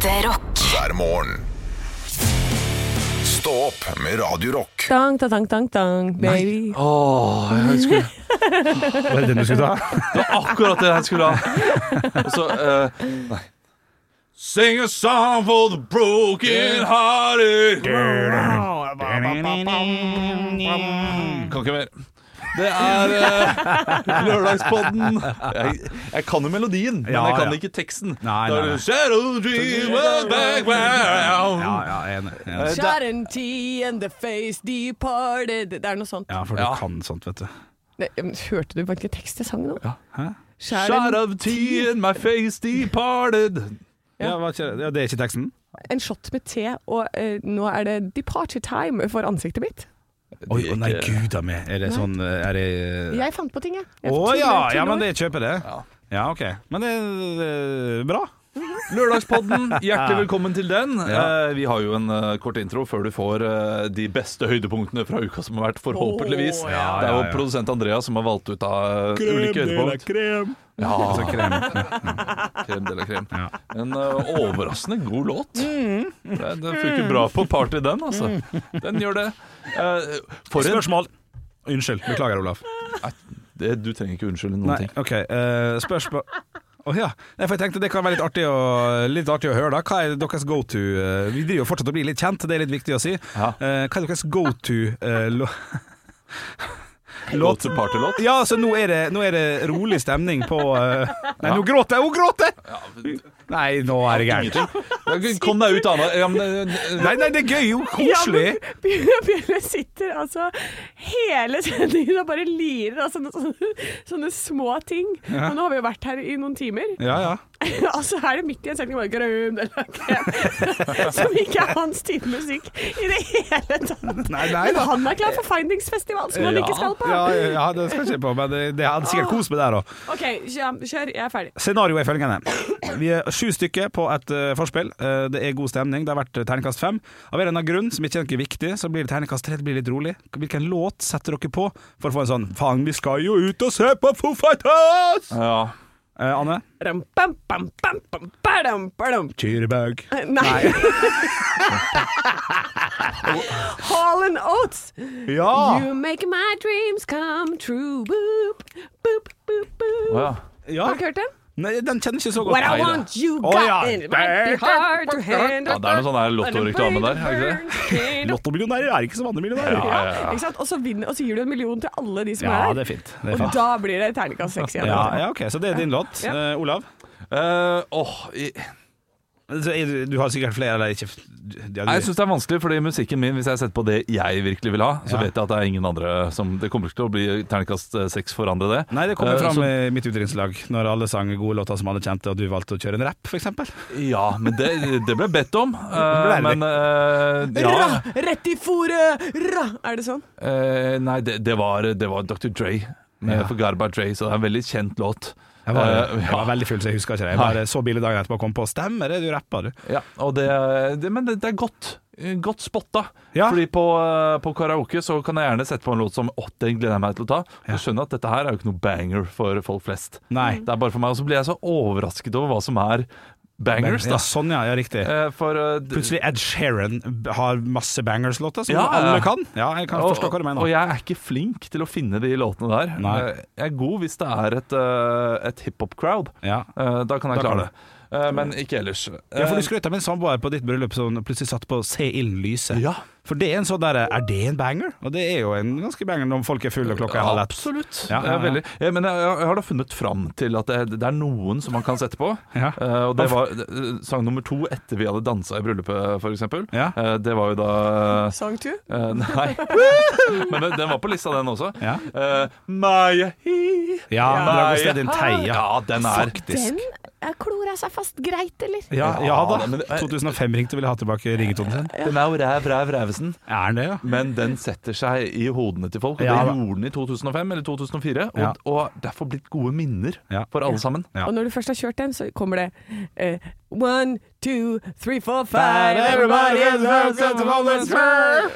Ekte rock. hver morgen. Stå opp med Radio Rock. Tang, ta, tang, tang, tang, baby. Åh, jeg skulle, Var det den du skulle ta? det var akkurat det jeg skulle ha. Og så eh, Nei. Sing a song for the broken hearted. Kan ikke mer. Det er uh, Lørdagspodden. Jeg, jeg kan jo melodien, men Ja, jeg kan ja. ikke teksten. Nei, Da er nei, det nei. Shadow dream of background. Ja, ja, enig. enig. Eh, det- Shot and tea and the face departed Det er noe sånt. Ja, for du Ja. kan sånt, vet du. Det, men hørte du ikke tekst til sangen nå? Hæ? Shot and- of tea in my face departed. Ja, ikke, ja, det er ikke teksten? En shot med te, og eh, nå er det departure time for ansiktet mitt. Oi, å nei, gud a meg. Er det Nei. sånn Er det Jeg fant på ting, jeg. Å ja, ja, men det kjøper det. Ja. Ja, OK. Men det er bra. Lørdagspodden, hjertelig velkommen til den. Ja. Eh, vi har jo en eh, kort intro før du får eh, de beste høydepunktene fra uka som har vært, forhåpentligvis. Oh, ja, Det er jo produsent Andreas som har valgt ut av uh, ulike høydepunkt. krem. Ja, Altså krem. krem de la krem. Ja. En uh, overraskende god låt. Den, den funker bra på party, den, altså. Den gjør det. Uh, for en Spørsmål. Unnskyld. Beklager, Olaf. det, Du trenger ikke unnskylde noen Nei, ting. OK. uh, spørsmål Oh, ja. Nei, for jeg tenkte Det kan være litt artig å, litt artig å høre. da Hva er deres go to uh, Vi driver jo fortsatt å bli litt kjent, det er litt viktig å si. Ja. Eh, hva er deres go to uh, Låt partylåt. Ja, så nå er det, nå er det rolig stemning på uh, Nei, nå gråter jeg! Hun gråter! Nei, nå er det gærent. Ja, Kom deg ut, Anna. Ja, men, eh, Nei, nei, det er gøy! Jo, koselig! Ja, Bjørn sitter altså hele sendingen og bare lirer av sånne, sånne, sånne små ting. Og nå har vi jo vært her i noen timer. Ja, ja. altså er det midt i en setning bare grønn eller krem, som ikke er hans type musikk i det hele tatt. Nei, nei Men han er klar for Findingsfestival, som han Ja. ikke skal på. Ja, ja, det skal jeg ikke på, men det, det hadde sikkert kost med der òg. OK, kjør, jeg er ferdig. Scenarioet er følgende. Vi er sju stykker på et uh, forspill. Uh, det er god stemning. Det har vært eh, terningkast fem. Av en eller annen grunn, som ikke er noe viktig, så blir det terningkast tre. Det blir litt rolig. Hvilken låt setter dere på for å få en sånn Faen, vi skal jo ut og se på Foo Fighters! ja. Eh, Anne? Kyrebag. Nei. Hall and Oates. Ja! You make my dreams come true. Boop, boop, boop, boop. Å, ja. ja. Har du ikke hørt den? Nei, den kjenner ikke så godt. What I want you got got ja. it might be hard to handle. Ja, det er noe sånn der lottoreklame der, er ikke det? Lottomillionærer er ikke så andre millionærer. Ja, ja, ja. Ikke sant? Og så, vinner, og så gir du en million til alle de som Ja, er det er fint. Det er Og da blir det terningkast seks igjen. Ja, ja, ok, Så det er din låt. Ja. Eh, Olav? Eh, åh, i- Så er du, har sikkert flere, eller ikke ja, du, Jeg syns det er vanskelig, fordi musikken min, hvis jeg setter på det jeg virkelig vil ha, så Ja. vet jeg at det er ingen andre som Det kommer ikke til å bli terningkast eh, seks for andre, det. Nei, det kommer fram uh, så- i mitt utdrikningslag når alle sang gode låter som alle kjente, og du valgte å kjøre en rapp, f.eks. Ja, men det, det ble bedt om. Uh, Ble det? men uh, ja. Ra, rett i fòret! Ra! Er det sånn? Eh, nei, det, det, var, det var Dr. Dre med Ja. For Garba Dre, så det er en veldig kjent låt. Jeg var, Eh, jeg var veldig full, så jeg husker ikke det. Jeg bare så bildet dagen etterpå og kom på Stemmer det, du rapper, du. Ja, og det, det, men det, det er godt. Godt spotta. Ja. Fordi på, eh, på karaoke så kan jeg gjerne sette på en låt som Å, den gleder jeg meg til å ta. Og skjønner at dette her er jo ikke noe banger for folk flest. Nei. Det er bare for meg, og så blir jeg så overrasket over hva som er bangers, Ja, da. sånn, ja. ja riktig. Eh, For uh, Plutselig Ed Sheeran har masse bangers-låter som Ja, ja. alle kan. Ja, jeg kan og, forstå hva du og jeg er ikke flink til å finne de låtene der. Nei. Eh, Jeg er god hvis det er et, et hiphop-crowd. Ja. Da kan jeg Da klare det. Eh, Men ikke ellers. Ja, for Eh, Du skrøt av min samboer på ditt bryllup som plutselig satt på 'Se ilden-lyset. Ja. For det er en sånn der, Er det en banger? Og det er jo en ganske banger når folk er fulle og klokka er halv ett. Absolutt. Ja, ja, ja. Eh, Veldig. Eh, Men jeg, jeg har da funnet fram til at det, det er noen som man kan sette på. Ja. Eh, og det var eh, sang nummer to etter vi hadde dansa i bryllupet, f.eks. Ja. Uh, det var jo da Sang to? eh, Nei. Men den, var på lista, den også. Ja. Uh, Maya He. Ja, Maya Teia. Ja, den er eh, klora seg fast greit, eller? Ja, ja da. Ja, men det- 2005 ringte og ville ha tilbake ringetonen sin. Den er jo ræv, ræv, rævesen. Er den det, ja? Men den setter seg i hodene til folk. Og Ja, det gjorde den i 2005 eller 2004. Og, Ja. og derfor blitt gode minner Ja. for alle sammen. Ja. Og når du først har kjørt den, så kommer det eh, One, two, three, four, five. Everybody is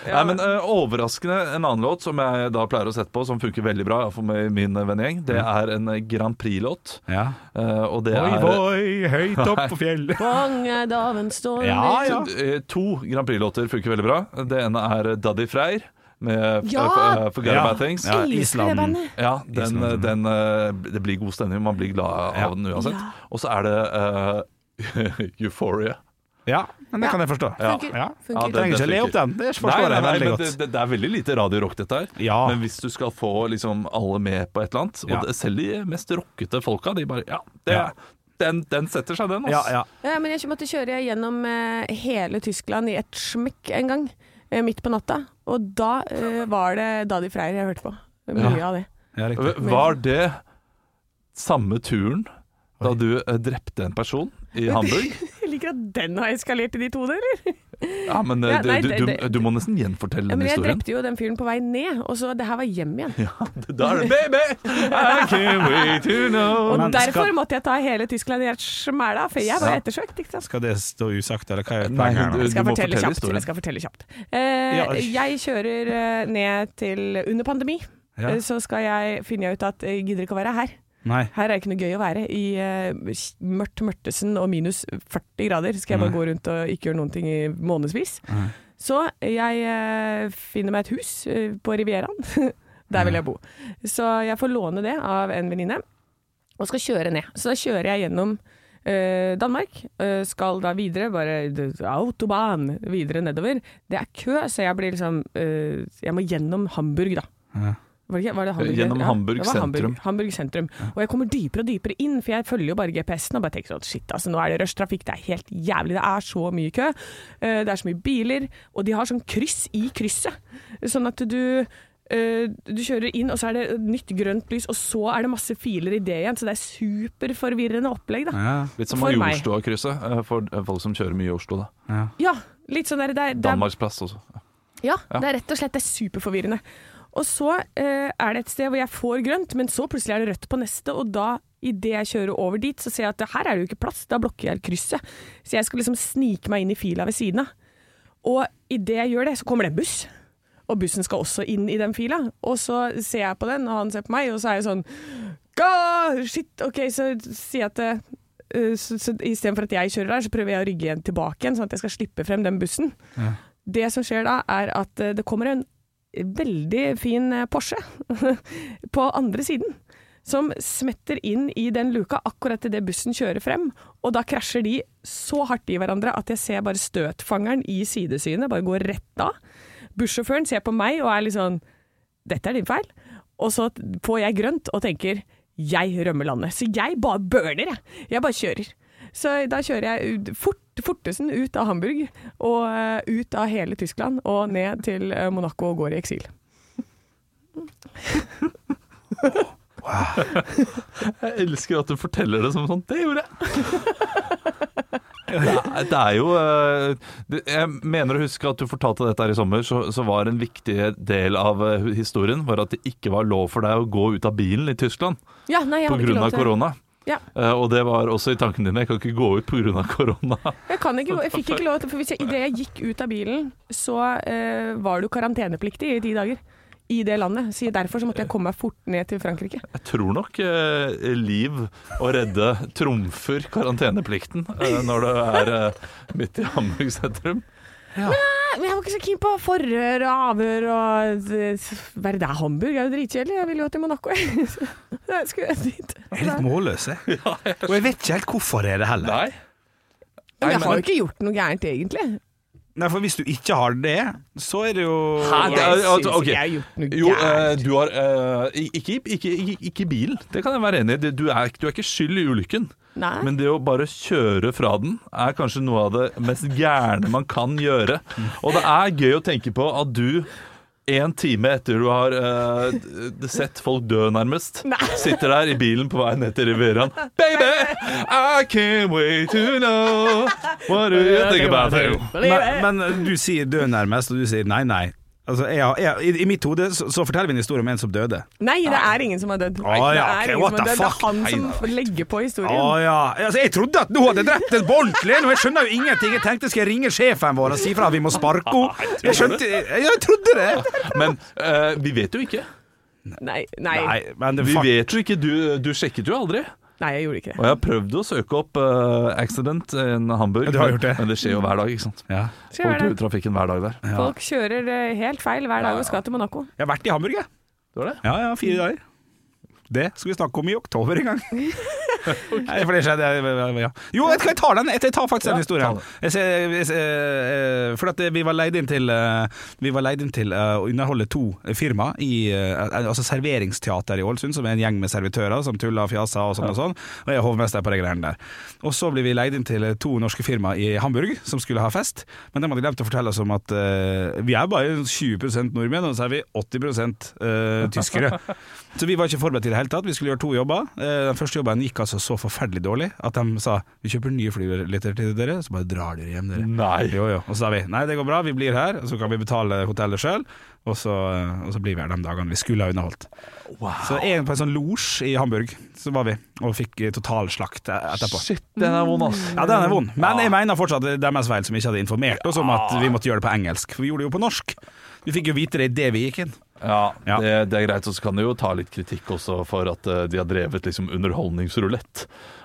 Nei, men eh, Overraskende en annen låt som jeg da pleier å sette på, som funker veldig bra for meg, min vennegjeng, det er en eh, Grand Prix-låt. Ja. Uh, og det Oi, er voi, høyt opp på fjellet. Fanget av en storm Ja, ja. Eh, To Grand Prix-låter funker veldig bra. Det ene er Daddy Freyr med Ja! uh, Forget Ja. About Things. Ja, Island. Ja, den, Island. den, eh, det blir god stemning. Man blir glad av Ja. den uansett. Ja. Og så er det eh, Euphoria. Ja, men det kan jeg forstå. Ja. Funker. Ja. Funker. Ja, det- Trenger ikke le opp den. Det forstår jeg veldig men godt. Det, det, det er veldig lite radio-rock, dette her. Ja. Men hvis du skal få liksom alle med på et eller annet, og Ja. det, selv de mest rockete folka, de bare Ja, det, Ja. Den, den setter seg, den. Ja, Altså. ja. Ja, men jeg måtte kjøre gjennom eh, hele Tyskland i et smekk en gang, eh, midt på natta. Og da uh, var det Daddy Freyr jeg hørte på. Mye av det. ja. Var det samme turen da du uh, drepte en person i Hamburg? Jeg liker at den har eskalert i de to eller? Ja, men eh, Ja, nei, du, du, du må nesten gjenfortelle Ja, den men jeg historien. drepte jo den fyren på vei ned, og så det her var hjem igjen. Ja, da er det baby, I can't wait to know Og Men derfor skal- måtte jeg ta hele Tyskland i et smæla, for jeg var ettersøkt. Ikke sant? Skal det stå usagt, eller hva er poenget her du- nå? Jeg skal fortelle fortelle kjapt. Jeg skal fortelle kjapt. Uh, Ja. jeg kjører eh, ned til under pandemi. Ja. Så skal jeg finne ut at jeg gidder ikke å være her. Nei. Her er det ikke noe gøy å være. I eh, mørkt Mørtesen og minus 40 grader skal jeg bare Nei. gå rundt og ikke gjøre noen ting i månedsvis. Nei. Så jeg eh, finner meg et hus eh, på Rivieraen. Der vil jeg bo. Så jeg får låne det av en venninne, og skal kjøre ned. Så da kjører jeg gjennom Uh, Danmark. Uh, skal da videre, bare autobahn videre nedover. Det er kø, så jeg blir liksom uh, Jeg må gjennom Hamburg, da. Ja. Var det var det Hamburg? Gjennom Hamburg var sentrum. Hamburg, Hamburg sentrum. Og jeg kommer dypere og dypere inn, for jeg følger jo bare GPS-en og bare tenker sånn shit, altså nå er det rushtrafikk, det er helt jævlig, det er så mye kø. eh, Det er så mye biler, og de har sånn kryss i krysset. Sånn at du eh, du kjører inn, og så er det nytt grønt lys, og så er det masse filer i det igjen. Så det er superforvirrende opplegg, da. Ja, Litt som. Majorstua-krysset for eh, folk som kjører mye i Oslo. da ja. Ja, litt sånn der, der, der er Danmarksplass også. Ja, Ja. det er rett og slett det er superforvirrende. Og så eh, er det et sted hvor jeg får grønt, men så plutselig er det rødt på neste, og da idet jeg kjører over dit, så ser jeg at her er det jo ikke plass, da blokker jeg krysset. Så jeg skal liksom snike meg inn i fila ved siden av. Og idet jeg gjør det, så kommer det en buss. Og bussen skal også inn i den fila. Og så ser jeg på den, og han ser på meg, og så er jeg sånn Ga! Shit! OK, så sier jeg at uh, så, så Istedenfor at jeg kjører der, så prøver jeg å rygge igjen tilbake igjen, sånn at jeg skal slippe frem den bussen. Ja. Det som skjer da, er at eh, det kommer en veldig fin eh, Porsche på andre siden. Som smetter inn i den luka akkurat idet bussen kjører frem. Og da krasjer de så hardt i hverandre at jeg ser bare støtfangeren i sidesynet bare gå rett av. Bussjåføren ser på meg og er litt sånn Dette er din feil. Og så får jeg grønt og tenker jeg rømmer landet. Så jeg bare burner, jeg. Jeg bare kjører. Så da kjører jeg fort, fortesen ut av Hamburg og eh, ut av hele Tyskland og ned til eh, Monaco og går i eksil. Jeg elsker at du forteller det som sånn Det gjorde jeg! Det er, det er jo eh, det, Jeg mener å huske at du fortalte dette her i sommer, så, så var en viktig del av historien Var at det ikke var lov for deg å gå ut av bilen i Tyskland Ja, pga. lov korona. Ja. Uh, og det var også i tankene dine. Jeg kan ikke gå ut pga. korona. Jeg, kan ikke, jeg fikk ikke lov til, for hvis jeg, idet jeg gikk ut av bilen, så uh, var du karantenepliktig i ti dager. I det landet. Så derfor så måtte jeg komme meg fort ned til Frankrike. Jeg tror nok eh, liv å redde trumfer karanteneplikten når du er midt i Hamburg sentrum. Men jeg var ikke så keen på forhør og avhør og eh, Være der Hamburg er jo dritkjedelig. Jeg ville jo til Monaco, jeg. Skulle dit. Jeg er litt målløs, jeg. Og jeg vet ikke helt hvorfor det er det heller. Nei. Men jeg har jo ikke gjort noe gærent, egentlig. Nei, for hvis du ikke har det, så er det jo Hæ? Det Jeg er- syns okay. ikke jeg har gjort noe Jo, eh, du har eh, ikke, ikke, ikke, ikke bilen, det kan jeg være enig i. Du er, du er ikke skyld i ulykken. Nei. Men det å bare kjøre fra den er kanskje noe av det mest gærne man kan gjøre. Og det er gøy å tenke på at du en time etter du har uh, sett folk dø, nærmest, Nei. sitter der i bilen på vei ned til Rivieraen. Baby, I can't wait to know what do you think about you? men, men du sier dø nærmest, og du sier nei, nei. Altså, jeg, jeg, i, I mitt hode så, så forteller vi en historie om en som døde. Nei, det er ingen som har dødd. Ah, ja, det ok, er ingen som har the. Det er han Nei, som legger på historien. Ah, ja. Altså, jeg trodde at du hadde drept en på ordentlig, og jeg skjønner jo ingenting. Jeg tenkte skal jeg ringe sjefen vår og si fra at vi må sparke henne. Jeg skjønte Jeg, jeg trodde det. Men uh, vi vet jo ikke. Nei, nei, Nei, men det Vi vet jo ikke. Du, du sjekket jo aldri. Nei, jeg gjorde ikke Og jeg har prøvd å søke opp uh, accident in Hamburg, Ja, du har gjort det. men det skjer jo hver dag. ikke sant? Ja. Folk gjør trafikken hver dag der. Folk kjører eh, helt feil hver dag og skal til Monaco. Jeg har vært i Hamburg, jeg. Du har det? Ja, ja, fire dager. Det skal vi snakke om i oktober en gang. Nei, for det skjedde ja. Jo, vet du hva, jeg tar den. Jeg tar faktisk den historien. Jeg ser, jeg ser, eh, for at vi var leid inn til eh, Vi var leid inn til eh, å underholde to firma i eh, altså serveringsteater i Ålesund, som er en gjeng med servitører som tuller og fjaser og sånn og sånn. Og jeg er hovmester på de greiene der. Og så blir vi leid inn til to norske firma i Hamburg som skulle ha fest, men de hadde glemt å fortelle oss om at uh, vi er bare 20% nordmenn, og så er vi 80 uh, tyskere. Så vi var ikke forberedt i det hele tatt. Vi skulle gjøre to jobber. Eh, Den første jobben gikk altså så forferdelig dårlig at de sa vi kjøper nye flybilletter til dere, så bare drar dere hjem, dere. Nei. Jo, jo. Og så sa vi nei, det går bra, vi blir her, og så kan vi betale hotellet sjøl. Og, så- og så blir vi her de dagene vi skulle ha underholdt. Så en på en sånn losj i Hamburg Så var vi og fikk eh, totalslakt etterpå. Shit, den er vond, ass. Ja, den er vond. Men jeg mener fortsatt det er deres feil som ikke hadde informert oss om at vi måtte gjøre det på engelsk. For vi gjorde det jo på norsk. Vi fikk jo vite det idet vi gikk inn. Ja, Ja. Det, det er greit. Og så kan det jo ta litt kritikk også for at eh, de har drevet liksom underholdningsrulett.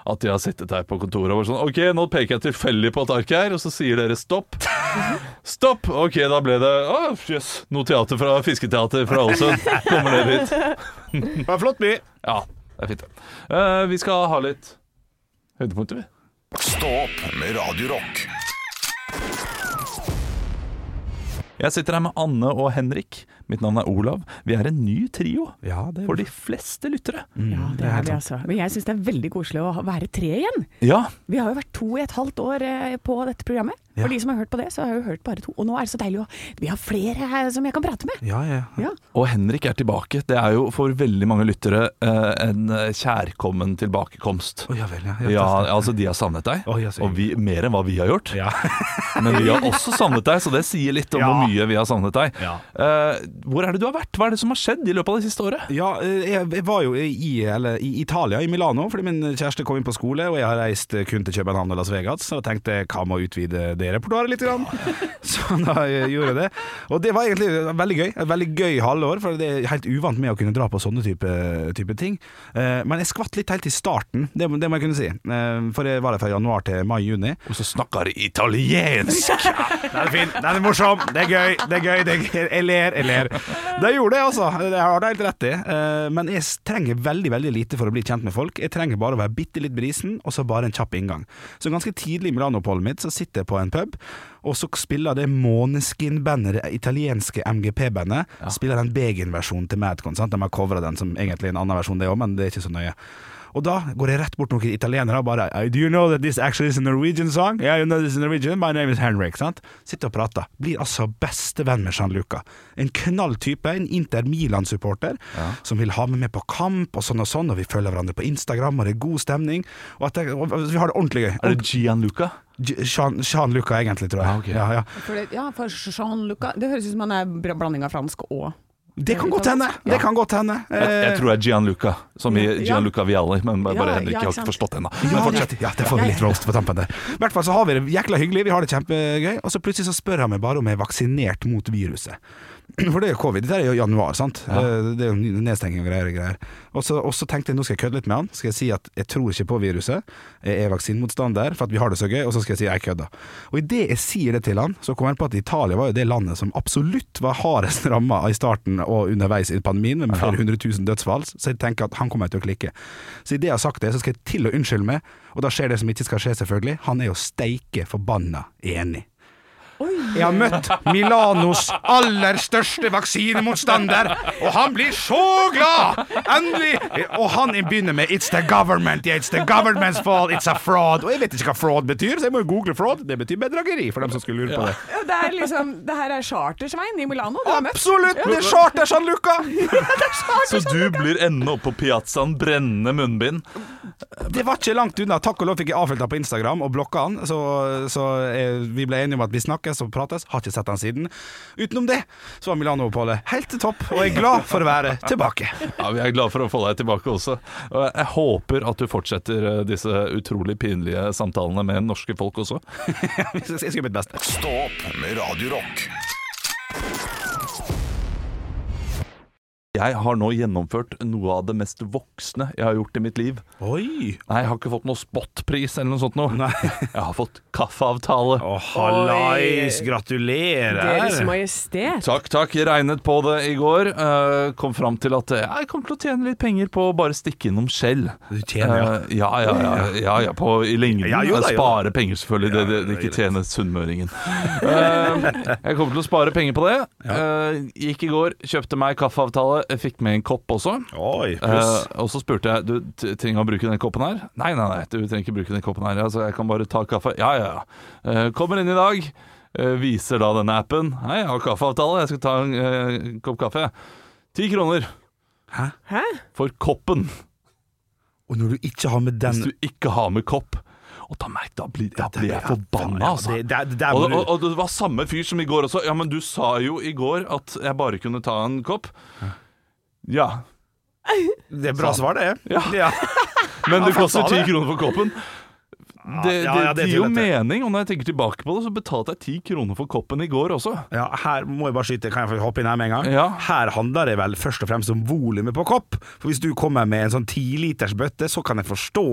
At de har sittet her på kontoret og vært sånn OK, nå peker jeg tilfeldig på et ark her, og så sier dere stopp. Stopp! OK, da ble det Å, jøss. Noe teater fra Fisketeater fra Ålesund. Kommer ned hit. Det var en flott by. Ja, det er fint. Eh, vi skal ha litt høydepunkter, vi. Stå opp med Radio Rock. Jeg sitter her med Anne og Henrik. Mitt navn er Olav. Vi er en ny trio Ja, det for de fleste lyttere. Ja, det er vi altså. Men jeg syns det er veldig koselig å være tre igjen. Ja, Vi har jo vært to i et halvt år eh, på dette programmet. Ja. For de som har hørt på det, så har jeg jo hørt bare to. Og nå er det så deilig å Vi har flere her som jeg kan prate med. Ja, ja. Ja. Og Henrik er tilbake. Det er jo for veldig mange lyttere eh, en eh, kjærkommen tilbakekomst. Å ja vel, ja. Ja, altså De har savnet deg, Oh, ja, og vi, mer enn hva vi har gjort. Ja. Men vi har også savnet deg, så det sier litt om Ja. hvor mye vi har savnet deg. Ja. Hvor er det du har vært? Hva er det som har skjedd i løpet av det siste året? Ja, eh, jeg var jo i, eller, i Italia, i Milano, fordi min kjæreste kom inn på skole, og jeg har reist eh, kun til København og Las Vegas, og tenkte hva med å utvide det repertoaret litt? Grann? Så da eh, gjorde jeg det. Og det var egentlig veldig gøy. Et veldig gøy halvår, for det er helt uvant med å kunne dra på sånne type, type ting. Men jeg skvatt litt helt i starten, det, det må jeg kunne si. For jeg var der fra januar til mai-juni. Og så snakker de italiensk! Den er fin, den er morsom, det er gøy, det er gøy, det er gøy. jeg ler, jeg ler. Det gjorde jeg, altså. Det har du helt rett i. Eh, Men jeg trenger veldig veldig lite for å bli kjent med folk. Jeg trenger bare å være bitte litt brisen, og så bare en kjapp inngang. Så ganske tidlig i Milano-oppholdet mitt så sitter jeg på en pub, og så spiller det Måneskin-bandet, det italienske MGP-bandet, spiller den Begin-versjonen til Madcon. Sant? De har covra den som egentlig er en annen versjon, det òg, men det er ikke så nøye. Og da går jeg rett bort noen italienere og bare Do you know that this actually is a Norwegian song? Yeah, you know this is Norwegian. My name is Henrik. Sant? Sitter og prater. Blir altså bestevenn med Jean-Luca. En knalltype, en Inter Milan-supporter, som vil ha meg med på kamp og sånn og sånn, og vi følger hverandre på Instagram, og det er god stemning. Og, at det, og vi har det ordentlig gøy. Er det Gianluca? Jean- Jean- Jean-Luca, egentlig, tror jeg. Ah, okay. ja, ja. For det, ja, for Jean-Luca Det høres ut som han er blanding av fransk og Det kan godt hende. Det kan godt hende. Jeg, jeg tror det er Gianluca, som i Ja. Gianluca Vialli, men bare Ja, Henrik ja, jeg har ikke ikke forstått ennå. Men fortsett. ja, det får vi litt roast på tampen der. I hvert fall så har vi det jækla hyggelig, vi har det kjempegøy, og så plutselig så spør han meg bare om jeg er vaksinert mot viruset. For det er jo covid, det er jo januar, sant? Ja. Det er jo nedstenging og greier. og greier. Og så, tenkte jeg nå skal jeg kødde litt med han. Skal jeg si at jeg tror ikke på viruset, jeg er vaksinemotstander for at vi har det så gøy, og så skal jeg si jeg kødder. Og idet jeg sier det til han, så kommer jeg på at Italia var jo det landet som absolutt var hardest ramma i starten og underveis i pandemien, med flere hundre tusen dødsfall, så jeg tenker at han kommer til å klikke. Så idet jeg har sagt det, så skal jeg til å unnskylde meg, og da skjer det som ikke skal skje, selvfølgelig. Han er jo steike forbanna enig. Jeg har møtt Milanos aller største vaksinemotstander, og han blir så glad! Endelig! Og han begynner med 'It's the government, yeah, it's the government's fault, it's a fraud'. Og jeg vet ikke hva fraud betyr, så jeg må jo google fraud. Det betyr bedrageri, for dem som skulle lure på det. ja, Det er liksom Det her er Chartersvein i Milano du har møtt. Absolutt! Det er charter, San Luca! Så du blir ende opp på piazzaen, brennende munnbind. Det var ikke langt unna. Takk og lov fikk jeg avfilta på Instagram og blokka han, så, så jeg, vi ble enige om at vi snakkes og prates. Har ikke sett han siden. Utenom det så var Milano-oppholdet helt til topp, og jeg er glad for å være tilbake. Ja, Vi er glad for å få deg tilbake også. Og jeg håper at du fortsetter eh, disse utrolig pinlige samtalene med norske folk også. Jeg skal gjøre mitt beste. Stopp med Radio Jeg har nå gjennomført noe av det mest voksne jeg har gjort i mitt liv. Oi! Nei, jeg har ikke fått noe spotpris eller noe sånt noe. Nei. Jeg har fått kaffeavtale. Å, hallais! Deres Gratulerer! Majestet. Takk, takk. Jeg regnet på det i går. Uh, kom fram til at eh, jeg kommer til å tjene litt penger på å bare stikke innom Shell. Du tjener, ja. Eh, ja, ja, ja, ja, ja på, I lengden. Ja, jo da, jo spare penger, selvfølgelig. Det, det, det ikke tjene sunnmøringen. Uh, jeg kommer til å spare penger på det. Eh, gikk i går, kjøpte meg kaffeavtale, jeg fikk med en kopp også. Oi, Eh, og så spurte jeg Du trenger å bruke den koppen her. Nei, nei, nei, du trenger ikke bruke den koppen her. Altså, jeg kan bare ta kaffe. Ja, ja, ja. Eh, kommer inn i dag. eh, viser da denne appen. Hei, jeg har kaffeavtale. Jeg skal ta en eh, kopp kaffe. Ti kroner Hæ? for koppen Og når du ikke har med den hvis du ikke har med kopp. Og da, merk, da, blir, da blir jeg forbanna, altså. det- det- det Og, og, og det var samme fyr som i går også. Ja, men du sa jo i går at jeg bare kunne ta en kopp. Ja, Det er bra svar, det. Ja. ja. men det koster ti kroner for koppen. Det, ja, det, ja, det gir jo mening, og når jeg tenker tilbake på det, så betalte jeg ti kroner for koppen i går også. Ja, her må jeg bare skyte, kan jeg hoppe inn her med en gang? Ja. Her handler det vel først og fremst om volumet på kopp. For hvis du kommer med en sånn tiliters bøtte, så kan jeg forstå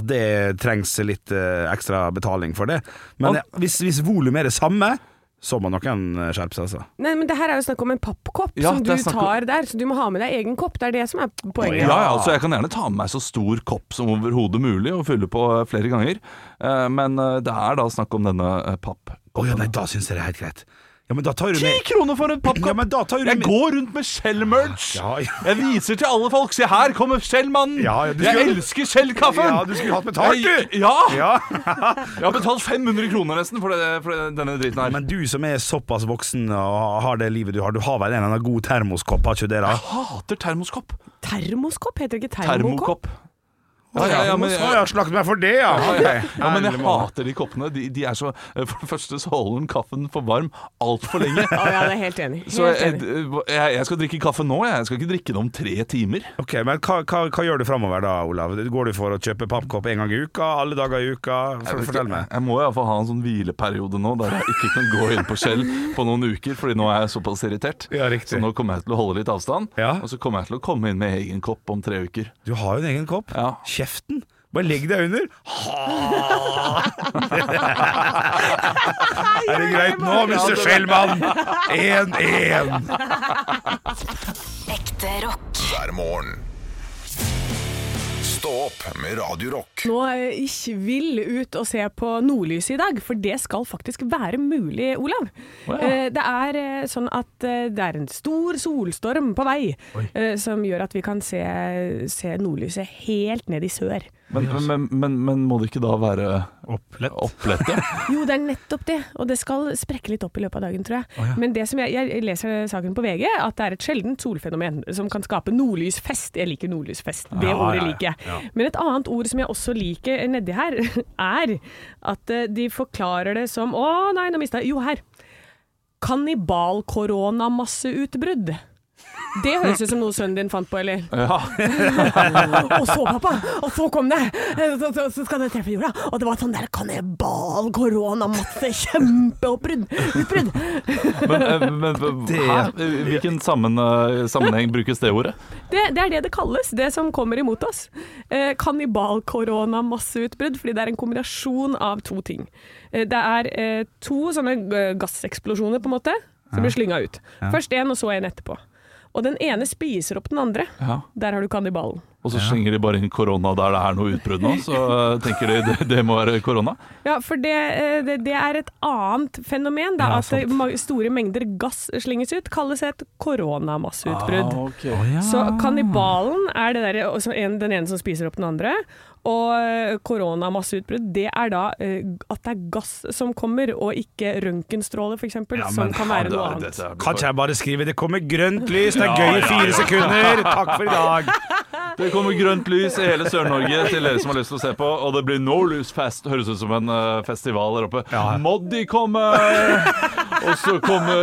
at det trengs litt eh, ekstra betaling for det. Men hvis, hvis volumet er det samme, så må noen eh, skjerpe seg, altså. Nei, men det her er jo snakk om en pappkopp Ja, som du snakk tar der, så du må ha med deg egen kopp. Det er det som er poenget. Ja, ja, altså Jeg kan gjerne ta med meg så stor kopp som overhodet mulig og fylle på eh, flere ganger. Eh, Men det er da snakk om denne pappkoppen. Å ja, nei, da syns jeg det er helt greit. Ja, men da tar du Ti med kroner for en pappkopp! Ja, men da tar du jeg med- går rundt med Shell-merch! Ja, ja. Jeg viser til alle folk. Se, her kommer Shell-mannen! Ja, ja, jeg skulle- elsker Shell-kaffen! Ja, du skulle hatt betalt, Jeg- du! Ja! Ja. Jeg har betalt 500 kroner nesten for, det, for denne driten her. Men du som er såpass voksen og har det livet du har, du har vel en eller annen god termoskopp, har ikke du det? da? Jeg hater termoskopp. Termoskopp heter det ikke termokopp? Termokopp. Ja, ja, ja, men, Å, jeg har slaktet meg for det, ja! Okay. Ja, men jeg hater de koppene. De, de er så, for det første så holder den kaffen for varm altfor lenge. Å ja, det er helt enig. Så jeg, jeg, jeg skal drikke kaffe nå, jeg. Jeg skal ikke drikke det om tre timer. Ok, men hva, hva, hva gjør du framover da, Olav? Går du for å kjøpe pappkopp en gang i uka? Alle dager i uka? Jeg, For, fortell meg. jeg må iallfall ha en sånn hvileperiode nå der jeg ikke kan gå inn på kjell på noen uker, Fordi nå er jeg såpass irritert. Ja, riktig. Så nå kommer jeg til å holde litt avstand, Ja. og så kommer jeg til å komme inn med egen kopp om tre uker. Du har jo en egen kopp. Ja. Kjeften. Bare legg deg under. er det greit nå, Mr. Schellmann? 1-1. Ekte rock. hver morgen. Stå opp med Radio Rock. Nå ikke vil ut og se på nordlyset i dag, for det skal faktisk være mulig, Olav. Oh, ja. Eh, Det er eh, sånn at eh, det er en stor solstorm på vei, Oi. som gjør at vi kan se, se nordlyset helt ned i sør. Men, men, men, men må det ikke da være Opplett. opplette? Jo, det er nettopp det, og det skal sprekke litt opp i løpet av dagen, tror jeg. Men det som jeg, jeg leser saken på VG, at det er et sjeldent solfenomen som kan skape nordlysfest. Jeg liker nordlysfest, det Ja, ordet ja, ja. liker jeg. Men et annet ord som jeg også liker nedi her, er at eh, de forklarer det som Å nei, nå mista jeg Jo, her. Kannibal-koronamasseutbrudd. Det høres ut som noe sønnen din fant på, eller? Ja. Og så, pappa, og så kom det! Så, så, så skal det treffe jorda. Og det var sånn der kannibal, korona, masse kjempeoppbrudd. Utbrudd. Men, eh, men hvilken sammen, eh, sammenheng brukes det ordet? Det, det er det det kalles, det som kommer imot oss. Eh, kannibal, korona, masseutbrudd. Fordi det er en kombinasjon av to ting. Eh, det er eh, to sånne gasseksplosjoner, på en måte, som blir slynga ut. Først én, og så en etterpå. Og den ene spiser opp den andre. Ja. Der har du kannibalen. Og så slenger de bare inn korona der det er noe utbrudd nå, så tenker de det, det må være korona. Ja, for det, eh, det, det er et annet fenomen. Da, Ja, at store mengder gass slenges ut, kalles et koronamasseutbrudd. Ah, ok. Så kannibalen er det der, den ene som spiser opp den andre. Og eh, koronamasseutbrudd, det er da eh, at det er gass som kommer, og ikke røntgenstråler f.eks., Ja, som kan være noe annet. dette blir Kan ikke jeg bare skrive 'det kommer grønt lys', det er gøy i fire sekunder, takk for i dag. Det kommer grønt lys i hele Sør-Norge til dere som har lyst til å se på. Og det blir No Lose Fest. Høres ut som en eh, festival der oppe. Ja. Moddi kommer! Og så kommer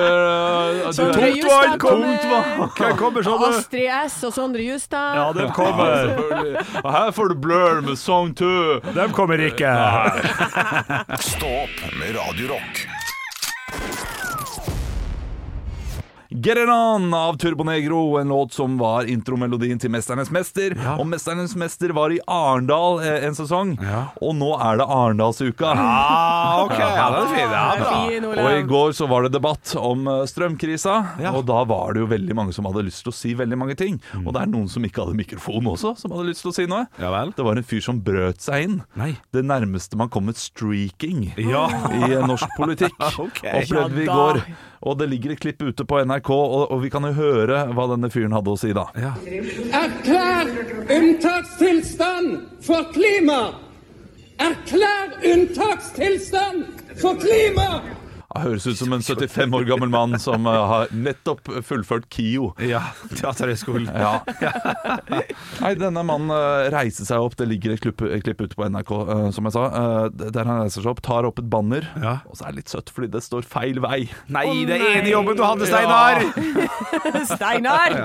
uh, Sondre du- Justad kommer. Kommer sånn? Astrid S og Sondre Justad. Ja, de kommer. Og her får du Blur med Song 2. De kommer ikke. Stopp med Radio Get It On av Turbonegro, en låt som var intromelodien til Mesternes mester. Og Mesternes mester var i Arendal eh, en sesong, Ja. og nå er det Arendalsuka. Ah, okay. ja, det er fint, Ja, fin, Og i går så var det debatt om eh, strømkrisa, Ja. og da var det jo veldig mange som hadde lyst til å si veldig mange ting. Og det er noen som ikke hadde mikrofon også, som hadde lyst til å si noe. Ja vel. Det var en fyr som brøt seg inn. Nei. Det nærmeste man kom et streaking Ja. i eh, norsk politikk. okay. Opplevde vi i går. Og det ligger et klipp ute på NRK, og, og vi kan jo høre hva denne fyren hadde å si da. Ja. Erklær unntakstilstand for klima! Erklær unntakstilstand for klima! Han høres ut som en 75 år gammel mann som eh, har nettopp fullført KIO. ja. Teaterhøgskolen. Ja. Nei, denne mannen eh, reiser seg opp. Det ligger et klipp, et klipp ute på NRK, eh, som jeg sa. der han reiser seg opp, tar opp et banner. Ja. Og så er det litt søtt, fordi det står feil vei. Nei, det nei. er ene jobben du hadde, Steinar! Steinar!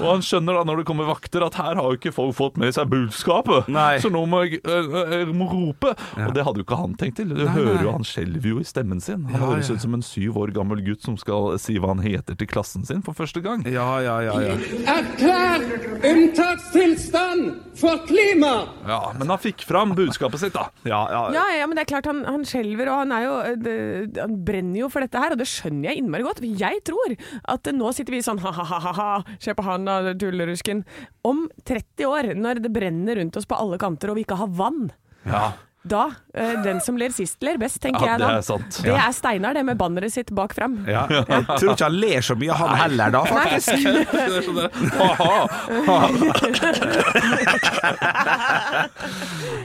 Og han skjønner da når det kommer vakter at her har jo ikke folk fått med seg budskapet. Nei. Så nå må jeg, øh, jeg må rope. Og det hadde jo ikke han tenkt til. Du Nei, hører nei. jo han skjelver jo i stemmen sin. Han Ja, høres ja. ut som en syv år gammel gutt som skal si hva han heter til klassen sin for første gang. Ja, ja, ja, ja. Erklær unntakstilstand for klima! Ja, Men han fikk fram budskapet sitt, da. ja, ja. Ja, ja, men det er klart han, han skjelver, og han er jo det, Han brenner jo for dette her, og det skjønner jeg innmari godt. Jeg tror at nå sitter vi sånn ha-ha-ha, se på han da, tullerusken. Om 30 år, når det brenner rundt oss på alle kanter og vi ikke har vann, Ja, da eh, Den som ler sist, ler best, tenker Ja, jeg da. det er sant. Det er Steinar, det, med banneret sitt bak fram. Ja. Jeg tror ikke han ler så mye, han heller, da, faktisk. Det er sånn.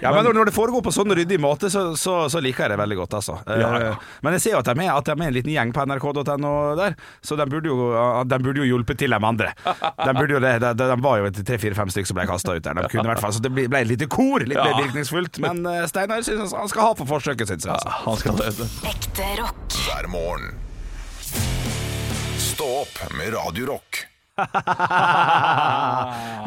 Ja, men når- når det foregår på sånn ryddig måte, så, så, så liker jeg det veldig godt, altså. Ja, ja. Eh, Men jeg ser jo at de er, at de er en liten gjeng på nrk.no der, så de burde, jo, de burde jo hjulpet til de andre. De, burde jo det, de, de var jo tre-fire-fem stykker som ble kasta ut der. De kunne i hvert fall, så det ble, ble et lite kor, litt mer virkningsfullt. Men eh, Steinar synes han skal ha for forsøket sitt. Ja. Han skal det. Ekte rock. hver morgen. Stå opp med Radio Rock.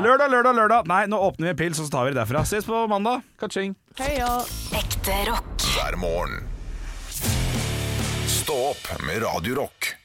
Lørdag, lørdag, lørdag. Nei, nå åpner vi en pils, og så tar vi det derfra. Ses på mandag. Ka-ching. Heia. Ekte rock. hver morgen. Stå opp med Radio Rock.